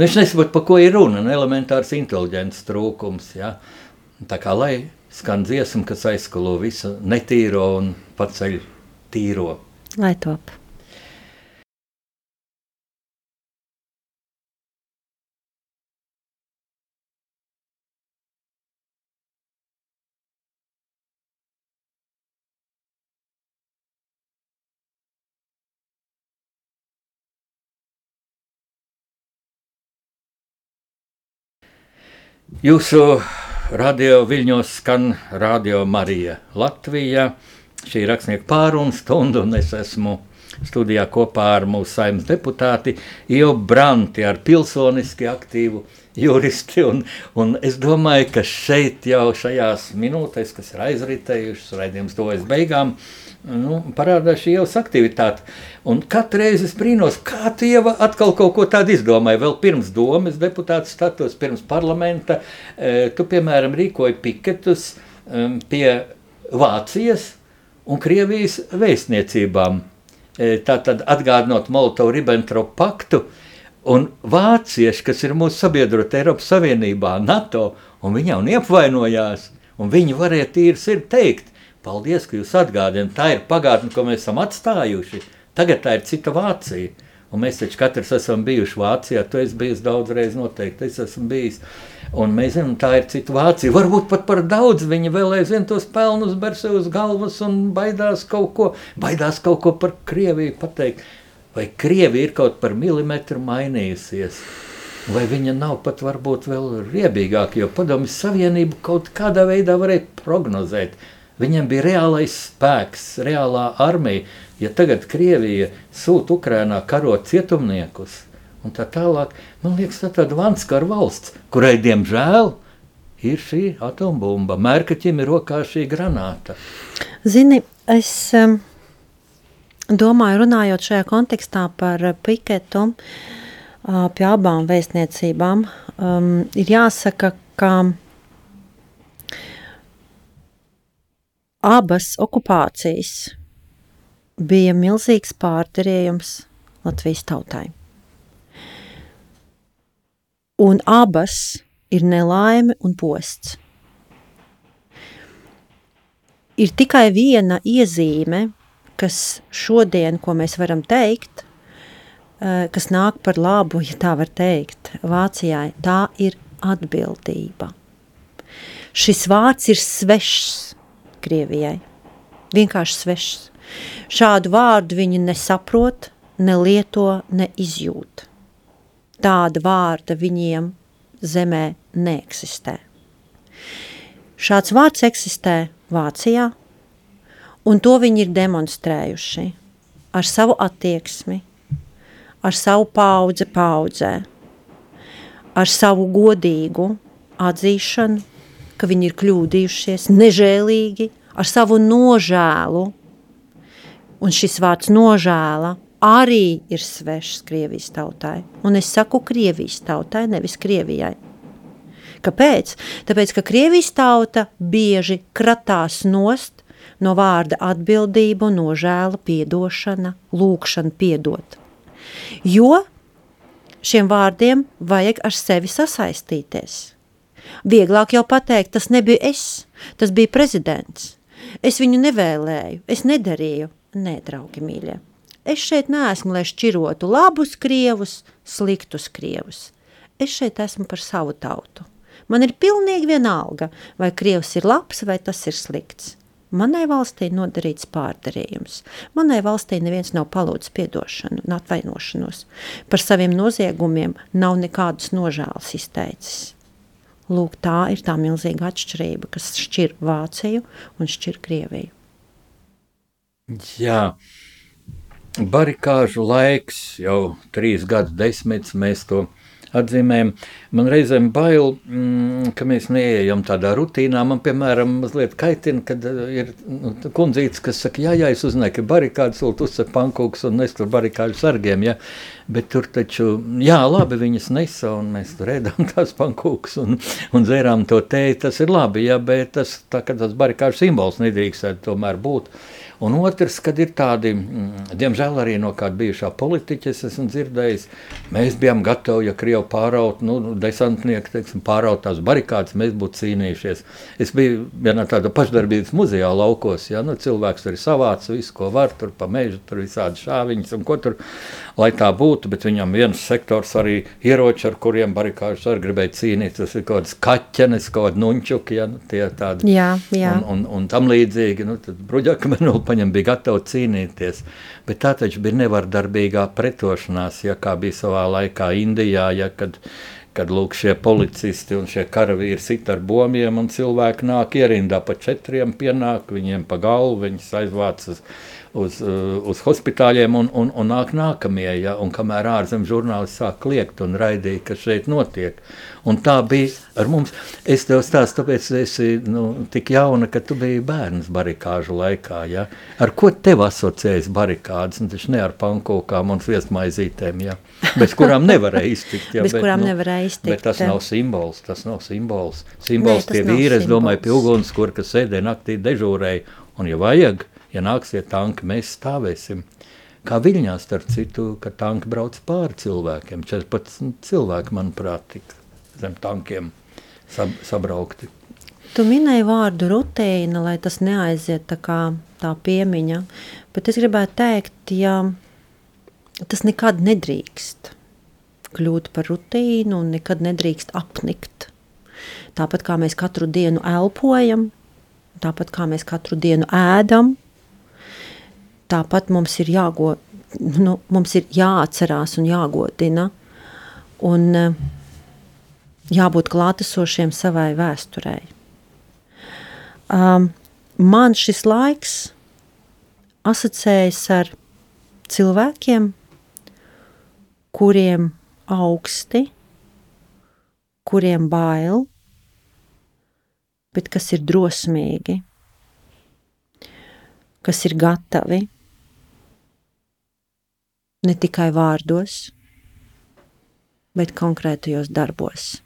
viņš nesaprot, par ko ir runa. Elementārs inteliģents trūkums. Ja? Tā kā lai skan dziesma, kas aizskalo visu netīro un paceļ tīro. Lai top. Jūsu radio viļņos skan Radio Marija Latvijā. Šī ir rakstnieka pārunu stunda, un es esmu studijā kopā ar mūsu saimnes deputāti Ievu Branti, ar pilsoniski aktīvu juristi. Un, un es domāju, ka šeit jau šajās minūtēs, kas ir aizritējušas, raidījums tuvojas beigām, nu, parādās šī jau aktivitāte. Un katru reizi es brīnos, kā jau atkal kaut ko tādu izdomāji. Vēl pirms domas deputāta status, pirms parlamenta. E, tu, piemēram, rīkoji piketus um, pie Vācijas un Krievijas vēstniecībām. E, Tātad atgādinot Molotovu-Ribbentropu paktu, un vācieši, kas ir mūsu sabiedroti Eiropas Savienībā, NATO, un viņi jau neapvainojās, un viņi varēja tīri sirdi teikt, paldies, ka jūs atgādināt, tā ir pagātne, ko mēs esam atstājuši. Tagad tā ir cita Vācija. Un mēs taču katrs esam bijuši Vācijā. Tu esi bijis daudz reizes, noteikti. Es esmu bijis. Un mēs zinām, tā ir cita Vācija. Varbūt pat par daudz viņi vēl aizvien tos pelnus ber sev uz galvas un baidās kaut ko, baidās kaut ko par Krieviju pateikt. Vai Krievija ir kaut par milimetru mainījusies? Vai viņa nav pat varbūt vēl riebīgāka, jo padomjas Savienību kaut kādā veidā varēja prognozēt. Viņam bija reālais spēks, reālā armija. Ja tagad Krievija sūta Ukrainā karot cietumniekus un tā tālāk, man liekas, tā tāda vanskara valsts, kurai diemžēl ir šī atombumba. Mērkaķim ir rokā šī granāta. Zini, es um, domāju, runājot šajā kontekstā par piketu uh, pie abām vēstniecībām, um, ir jāsaka, ka abas okupācijas bija milzīgs pārterējums Latvijas tautai. Un abas ir nelaime un posts. Ir tikai viena iezīme, kas šodien, ko mēs varam teikt, eh, kas nāk par labu, ja tā var teikt, Vācijai, tā ir atbildība. Šis vārds ir svešs Krievijai. Vienkārši svešs. Šādu vārdu viņi nesaprot, nelieto, neizjūt. Tāda vārda viņiem zemē neeksistē. Šāds vārds eksistē Vācijā, un to viņi ir demonstrējuši ar savu attieksmi, ar savu paudze paudzē, ar savu godīgu atzīšanu, ka viņi ir kļūdījušies nežēlīgi, ar savu nožēlu Un šis vārds nožēla arī ir svešs Krievijas tautai. Un es saku Krievijas tautai, nevis Krievijai. Kāpēc? Tāpēc, ka Krievijas tauta bieži kratās nost no vārda atbildība, nožēla, piedošana, lūkšana piedot. Jo šiem vārdiem vajag ar sevi sasaistīties. Vieglāk jau pateikt, tas nebija es, tas bija prezidents. Es viņu nevēlēju, es nedarīju, Nē, draugi mīļie. Es šeit neesmu, lai šķirotu labus krievus, sliktus krievus. Es šeit esmu par savu tautu. Man ir pilnīgi vienalga, vai krievs ir labs vai tas ir slikts. Manai valstī nodarīts pārdarījums. Manai valstī neviens nav palūdzis piedošanu un atvainošanos. Par saviem noziegumiem nav nekādas nožēlas izteicis. Lūk, tā ir tā milzīga atšķirība, kas šķir Vāciju un šķir Krieviju. Jā, barikāžu laiks, jau trīs gadu desmitus mēs to atzīmēm. Man reizēm bail, mm, ka mēs neejam tādā rutīnā. Man, piemēram, mazliet kaitina, kad uh, ir nu, kundzītes, kas saka, jā, jā, es uzzināju, ka barikādas vēl uzsver pankūks un nes tur barikāžu sargiem, ja? bet tur taču, jā, labi, viņas nesa un mēs tur ēdām tās pankūks un, un dzērām to tēju, tas ir labi, ja? bet tas, tā, tas barikāžu simbols nedrīkstētu tomēr būt. Un otrs, kad ir tādi, mm, diemžēl arī no kāda bijušā politiķa, es esmu dzirdējis, mēs bijām gatavi, ja Krievi pāraut, nu, nu, desantnieki, teiksim, pāraut tās barikādas, mēs būtu cīnījušies. Es biju vienā tāda pašdarbības muzejā laukos, ja, nu, cilvēks tur ir savāds, visu, ko var, tur pa mežu, tur visādi šāviņas un ko tur, lai tā būtu, bet viņam viens sektors arī ieroči, ar kuriem barikāžas arī gribēja cīnīt, tas ir kaut kāds kaķenes, kaut kādi nuņķuki, ja, nu, tie tādi. Jā, jā. Un, un, un tam līdzīgi, nu, tad bruģakmeni paņem, bija gatava cīnīties. Bet tā taču bija nevardarbīgā pretošanās, ja kā bija savā laikā Indijā, ja, kad, kad lūk, šie policisti un šie karavīri sit ar bomiem un cilvēki nāk ierindā pa četriem pienāk, viņiem pa galvu, viņus aizvāc uz uz, uh, uz hospitāļiem un, un, un nāk nākamie. Ja, un kamēr ārzemju žurnālisti sāk kliegt un raidīt, kas šeit notiek. Un tā bija ar mums. Es tev stāstu, tāpēc esi nu, tik jauna, ka tu biji bērns barikāžu laikā. Ja? Ar ko tev asociējas barikādas? Nu, taču ne ar pankūkām un sviestmaizītēm, ja? bez kurām nevarēja iztikt. Ja? bez bet, kurām nu, nevarēja iztikt. Bet tas nav simbols, tas nav simbols. Simbols Nē, tie vīri, es domāju, pie ugunskura, kas sēdē naktī dežūrēja. Un, ja vajag, ja nāksiet tanki, mēs stāvēsim. Kā Viļņā, starp citu, kad tanki brauc pāri cilvēkiem. 14 cilvēki, manuprāt, tika zem tankiem sab sabraukti. Tu minēji vārdu rutīna, lai tas neaiziet tā kā tā piemiņa, bet es gribētu teikt, ja tas nekad nedrīkst kļūt par rutīnu un nekad nedrīkst apnikt. Tāpat kā mēs katru dienu elpojam, tāpat kā mēs katru dienu ēdam, tāpat mums ir, jāgo, nu, mums ir jāatcerās un jāgodina un eh, jābūt klātesošiem savai vēsturei. Um, man šis laiks asociējas ar cilvēkiem, kuriem augsti, kuriem bail, bet kas ir drosmīgi, kas ir gatavi ne tikai vārdos, bet konkrētajos darbos.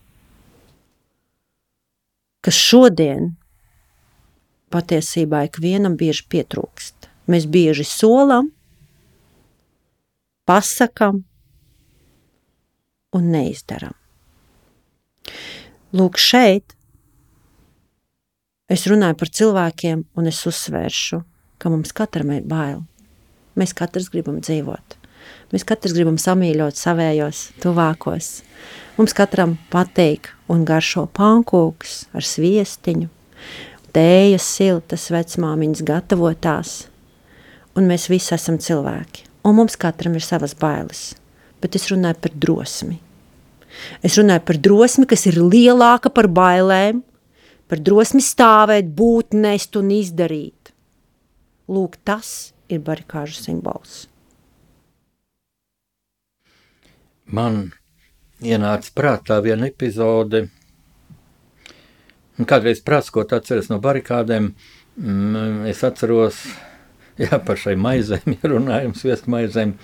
Kas šodien patiesībā ikvienam bieži pietrūkst. Mēs bieži solam, pasakam un neizdaram. Lūk, šeit es runāju par cilvēkiem, un es uzsvēršu, ka mums katram ir bail. Mēs katrs gribam dzīvot. Mēs katrs gribam samīļot savējos, tuvākos. Mums katram patīk un garšo pankūks ar sviestiņu, tējas siltas vecmāmiņas gatavotās, un mēs visi esam cilvēki. Un mums katram ir savas bailes, bet es runāju par drosmi. Es runāju par drosmi, kas ir lielāka par bailēm, par drosmi stāvēt, būt, nest un izdarīt. Lūk, tas ir barikāžu simbols. Man ienāca prātā viena epizode. Kādreiz prātskot atceros no barikādēm, mm, es atceros, jā, par šai maizēm, ja runājam, sviest maizēm.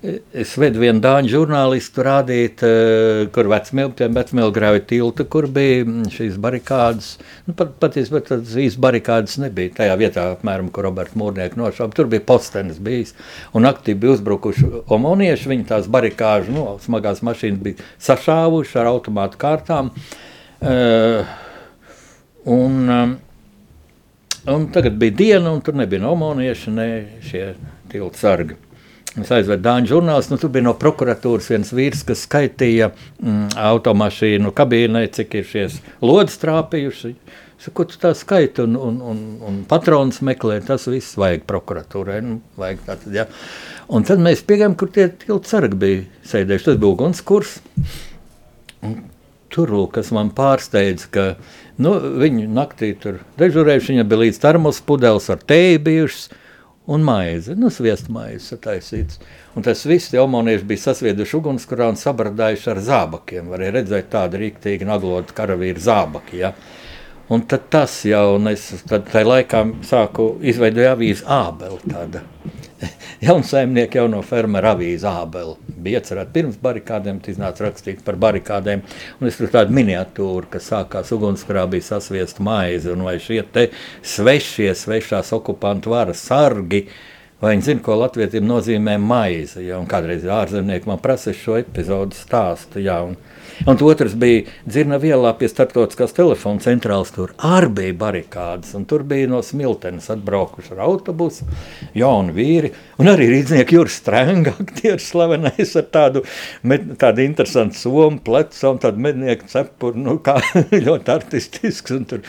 Es vedu vienu dāņu žurnālistu rādīt, eh, kur vecmēl grauja tiltu, kur bija šīs barikādas. Nu, pat, patiesībā tas īsti barikādas nebija tajā vietā, apmēram, kur Roberts Mūrnieks nošāva. Tur bija postenis bijis un aktīvi bija uzbrukuši omonieši. Viņi tās barikāžu, nu, smagās mašīnas bija sašāvuši ar automātu kārtām. Uh, un, um, Un tagad bija diena, un tur nebija no omonieši, ne šie tiltu sargi. Es aizvedu Dāņu žurnālistu, nu, tur bija no prokuratūras viens vīrs, kas skaitīja mm, automašīnu kabīnē, cik ir šies lodes trāpījuši. Saku, ko tu tā skaiti un, un, un, un patrons meklē, tas viss vajag prokuratūrai. Nu, vajag tātad, ja. Un tad mēs piegājām, kur tie tiltu sargi bija sēdējuši. Tas bija ugunskurs. Tur, kas man pārsteidza, ka Nu, viņi naktī tur dežurējuši, viņam bija līdz termos pudeles ar tēju bijušas, un maize, nu, sviestu maize sataisīts. Un tas viss jaunieši bija sasvieduši ugunskurā un sabardājuši ar zābakiem. Varēja redzēt tādu rīktīgi naglotu karavīru zābaki. Ja? Un tad tas jau, un es tad tajā laikā sāku izveidot avīzi ābeli tāda. Jaunsaimnieki jau no fermera avīze ābeli. Bija iecerēta pirms barikādēm, tas iznāca rakstīts par barikādēm. Un es tur tādu miniatūru, kas sākās ugunskurā, bija sasviesta maize. Un vai šie te svešie, svešās okupantu varas sargi, vai viņi zina, ko latvietiem nozīmē maize. Ja? Kādreiz ārzemnieki man prasa šo epizodu stāstu. Ja? Un, Un otrs bija Dzirnava ielā pie starptautiskās telefona centrālas. Tur arī bija barikādas, un tur bija no smiltenes atbraukuši ar autobusu jauni vīri. Un arī rīznieki Juris Strenga, aktieris slavenais ar tādu, med, tādu interesantu somu plecu un tādu mednieku cepuru, nu kā ļoti artistisks. Un tur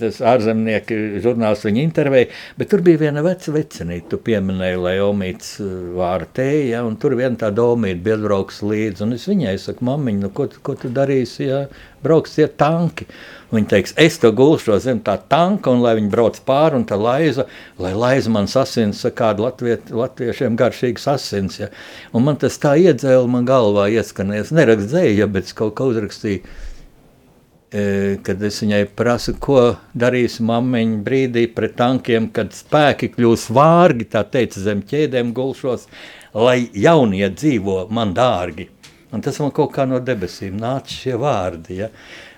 tas ārzemnieki žurnāls viņu intervēja, bet tur bija viena veca vecenīte, tu pieminēji, lai Omīts uh, vāra tēja, ja, un tur viena tāda Omīta bija brauks līdzi, un es viņai saku, mamiņ, nu ko, ko tu darīsi, ja brauks tie tanki? Viņa teiks, es to gulšu zem tā tanka, un lai viņi brauc pāri, un tā laiza, lai laiza man sasins kādu latviet, latviešiem garšīgu sasins, ja. Un man tas tā iedzēla man galvā ieskanēs, nerakstēja, ja, bet es kaut ko uzrakstīju, E, kad es viņai prasu, ko darīs mammiņa brīdī pret tankiem, kad spēki kļūs vārgi, tā teica, zem ķēdēm gulšos, lai jaunie dzīvo man dārgi. Un tas man kaut kā no debesīm nāca šie vārdi. Ja?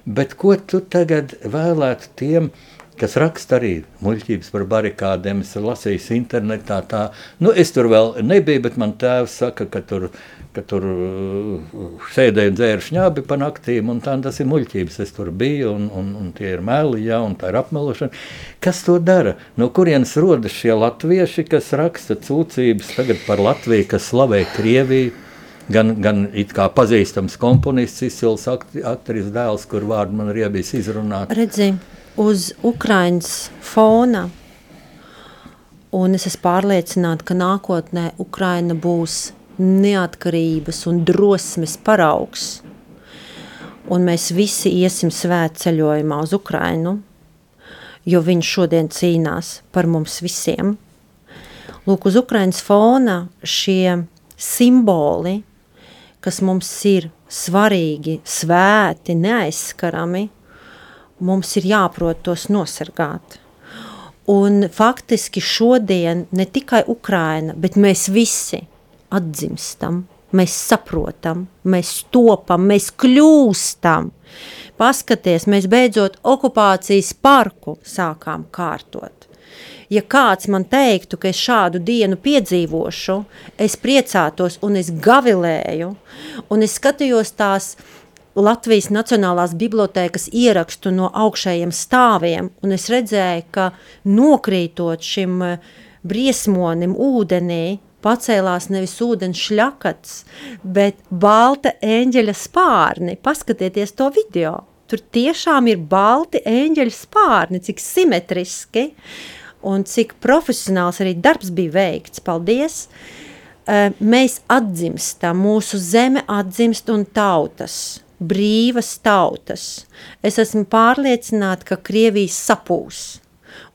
Bet ko tu tagad vēlētu tiem, kas raksta arī muļķības par barikādēm, es lasīju internetā tā, nu es tur vēl nebiju, bet man tēvs saka, ka tur ka tur uh, sēdēja un dzēra šņābi pa naktīm, un tā, tas ir muļķības. Es tur biju, un, un, un tie ir meli, ja, un tā ir apmelošana. Kas to dara? No kurienes rodas šie latvieši, kas raksta cūcības tagad par Latviju, kas slavē Krieviju? Gan, gan kā pazīstams komponists, izcils aktris dēls, kur vārdu man ir bijis izrunāt. Redzi, uz Ukrainas fona, un es esmu pārliecināta, ka nākotnē Ukraina būs neatkarības un drosmes paraugs. Un mēs visi iesim svētceļojumā uz Ukrainu, jo viņš šodien cīnās par mums visiem. Lūk, uz Ukrainas fona šie simboli, kas mums ir svarīgi, svēti, neaizskarami, mums ir jāprot tos nosargāt. Un faktiski šodien ne tikai Ukraina, bet mēs visi – atdzimstam, mēs saprotam, mēs topam, mēs kļūstam. Paskaties, mēs beidzot okupācijas parku sākām kārtot. Ja kāds man teiktu, ka es šādu dienu piedzīvošu, es priecātos un es gavilēju, un es skatījos tās Latvijas Nacionālās bibliotēkas ierakstu no augšējiem stāviem, un es redzēju, ka nokrītot šim briesmonim ūdenī, pacēlās nevis ūdens šļakats, bet balta eņģeļa spārni. Paskatieties to video. Tur tiešām ir balti eņģeļa spārni, cik simetriski un cik profesionāls arī darbs bija veikts. Paldies! Mēs atdzimstam, mūsu zeme atdzimst un tautas, brīvas tautas. Es esmu pārliecināta, ka Krievijas sapūs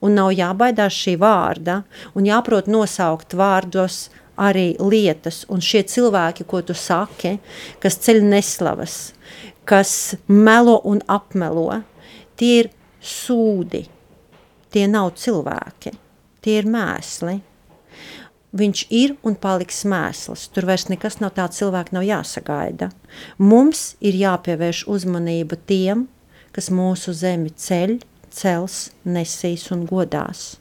un nav jābaidās šī vārda, un jāprot nosaukt vārdos arī lietas, un šie cilvēki, ko tu saki, kas ceļ neslavas, kas melo un apmelo, tie ir sūdi, tie nav cilvēki, tie ir mēsli. Viņš ir un paliks mēsls. Tur vairs nekas no tā cilvēka nav jāsagaida. Mums ir jāpievērš uzmanība tiem, kas mūsu zemi ceļ, cels, nesīs un godās.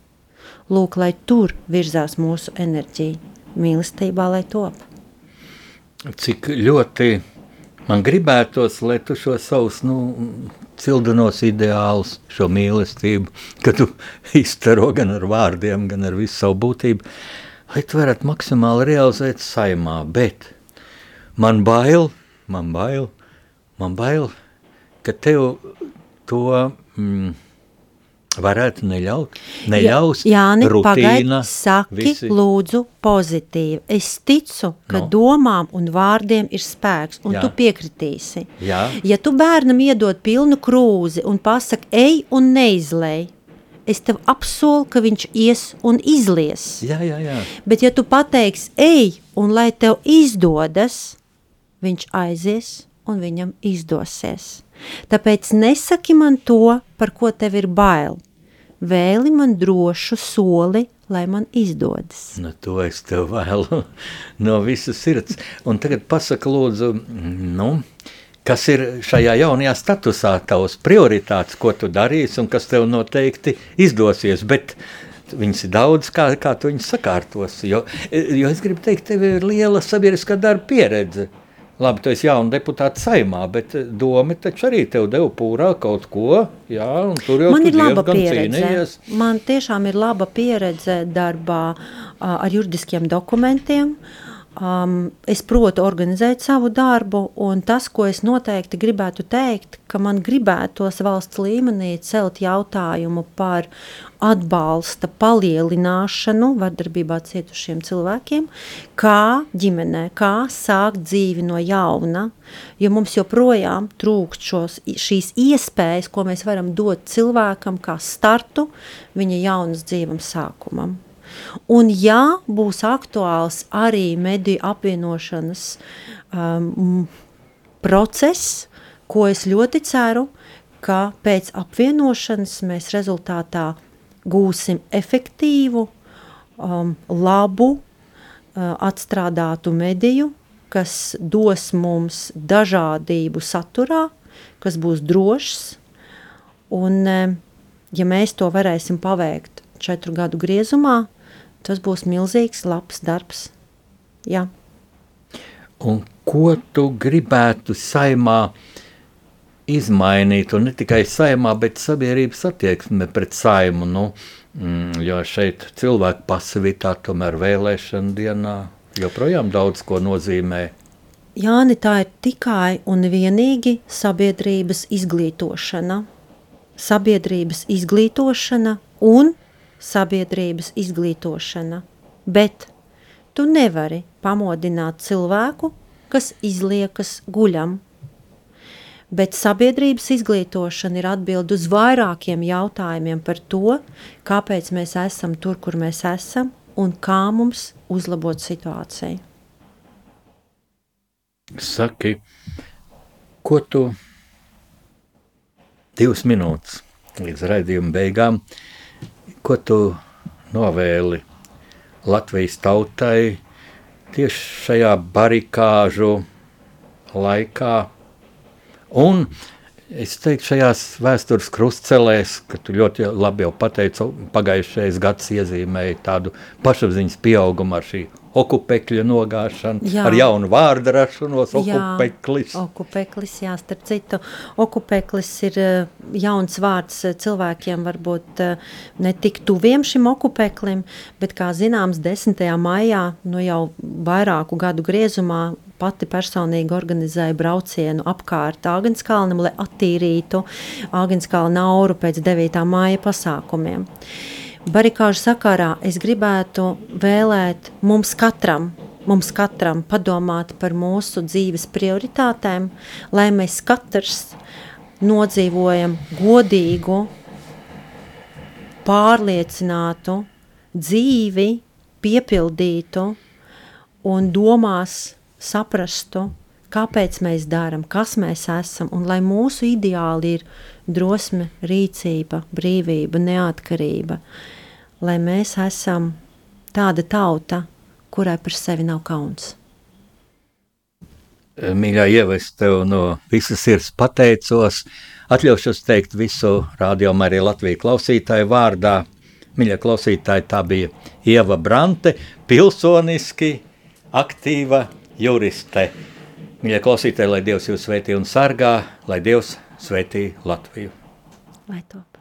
Lūk, lai tur virzās mūsu enerģija mīlestībā, lai top. Cik ļoti man gribētos, lai tu šo savus nu, cildinos ideālus, šo mīlestību, ka tu iztaro gan ar vārdiem, gan ar visu savu būtību, lai tu varētu maksimāli realizēt saimā, bet man bail, man bail, man bail, ka tev to... Mm, varētu neļaut, neļaus Jā, Jāni, rutīna. Pagaid, saki visi. lūdzu pozitīvi. Es ticu, ka no. domām un vārdiem ir spēks, un Jā. tu piekritīsi. Jā. Ja tu bērnam iedod pilnu krūzi un pasaki ej un neizlej, es tev apsolu, ka viņš ies un izlies. Jā, jā, jā. Bet ja tu pateiksi, ej, un lai tev izdodas, viņš aizies un viņam izdosies. Tāpēc nesaki man to, par ko tev ir bail. Vēli man drošu soli, lai man izdodas. Nu, to es tev vēlu no visas sirds. Un tagad pasaka lūdzu, nu, kas ir šajā jaunajā statusā tavs prioritātes, ko tu darīsi un kas tev noteikti izdosies, bet viņas ir daudz, kā, kā tu viņas sakārtos, jo, jo es gribu teikt, tev ir liela sabiedriskā darba pieredze. Labi, tu esi jauna deputāta saimā, bet eh, doma taču arī tev deva pūrā kaut ko. Jā, tur jau Man ir laba pieredze. pieredze. Man tiešām ir laba pieredze darbā ar juridiskiem dokumentiem. Um, es protu organizēt savu darbu, un tas, ko es noteikti gribētu teikt, ka man gribētos valsts līmenī celt jautājumu par atbalsta palielināšanu vardarbībā cietušiem cilvēkiem, kā ģimenē, kā sākt dzīvi no jauna, jo mums joprojām trūkst šos, šīs iespējas, ko mēs varam dot cilvēkam kā startu viņa jaunas dzīvam sākumam. Un ja būs aktuāls arī mediju apvienošanas um, process, ko es ļoti ceru, ka pēc apvienošanas mēs rezultātā gūsim efektīvu, um, labu, uh, atstrādātu mediju, kas dos mums dažādību saturā, kas būs drošs. Un, um, ja mēs to varēsim paveikt četru gadu griezumā, tas būs milzīgs, labs darbs. Jā. Un ko tu gribētu saimā izmainīt, un ne tikai saimā, bet sabiedrības attieksme pret saimu, nu, mm, jo šeit cilvēku pasivitāte tomēr vēlēšana dienā joprojām daudz ko nozīmē. Jāni, tā ir tikai un vienīgi sabiedrības izglītošana. Sabiedrības izglītošana un sabiedrības izglītošana, bet tu nevari pamodināt cilvēku, kas izliekas guļam. Bet sabiedrības izglītošana ir atbild uz vairākiem jautājumiem par to, kāpēc mēs esam tur, kur mēs esam, un kā mums uzlabot situāciju. Saki, ko tu divas minūtes līdz raidījuma beigām ko tu novēli Latvijas tautai tieši šajā barikāžu laikā? Un es teiktu, šajās vēstures krustcelēs, ka tu ļoti labi jau pateici, pagājušais gads iezīmēja tādu pašapziņas pieaugumu ar šī okupekļa nogāšanu, jā. ar jaunu vārdu rašanos, okupeklis. Jā, okupeklis, jā, starp citu, okupeklis ir uh, jauns vārds uh, cilvēkiem varbūt uh, ne tik tuviem šim okupeklim, bet kā zināms, 10. maijā, nu jau vairāku gadu griezumā, pati personīgi organizēja braucienu apkārt Āgenskalnam, lai attīrītu Āgenskalna auru pēc 9. māja pasākumiem. Barikāžu sakarā es gribētu vēlēt mums katram, mums katram padomāt par mūsu dzīves prioritātēm, lai mēs katrs nodzīvojam godīgu, pārliecinātu dzīvi, piepildītu un domās saprastu, kāpēc mēs darām, kas mēs esam, un lai mūsu ideāli ir drosme, rīcība, brīvība, neatkarība. Lai mēs esam tāda tauta, kurai par sevi nav kauns. Mīļā, Ieva, es tev no visas sirds pateicos. Atļaušos teikt visu rādījumu arī Latvijas klausītāju vārdā. Mīļā klausītāja, tā bija Ieva Brante, pilsoniski aktīva juriste. Mīļā klausītāja, lai Dievs jūs svētī un sargā, lai Dievs svētī Latviju. Lai top.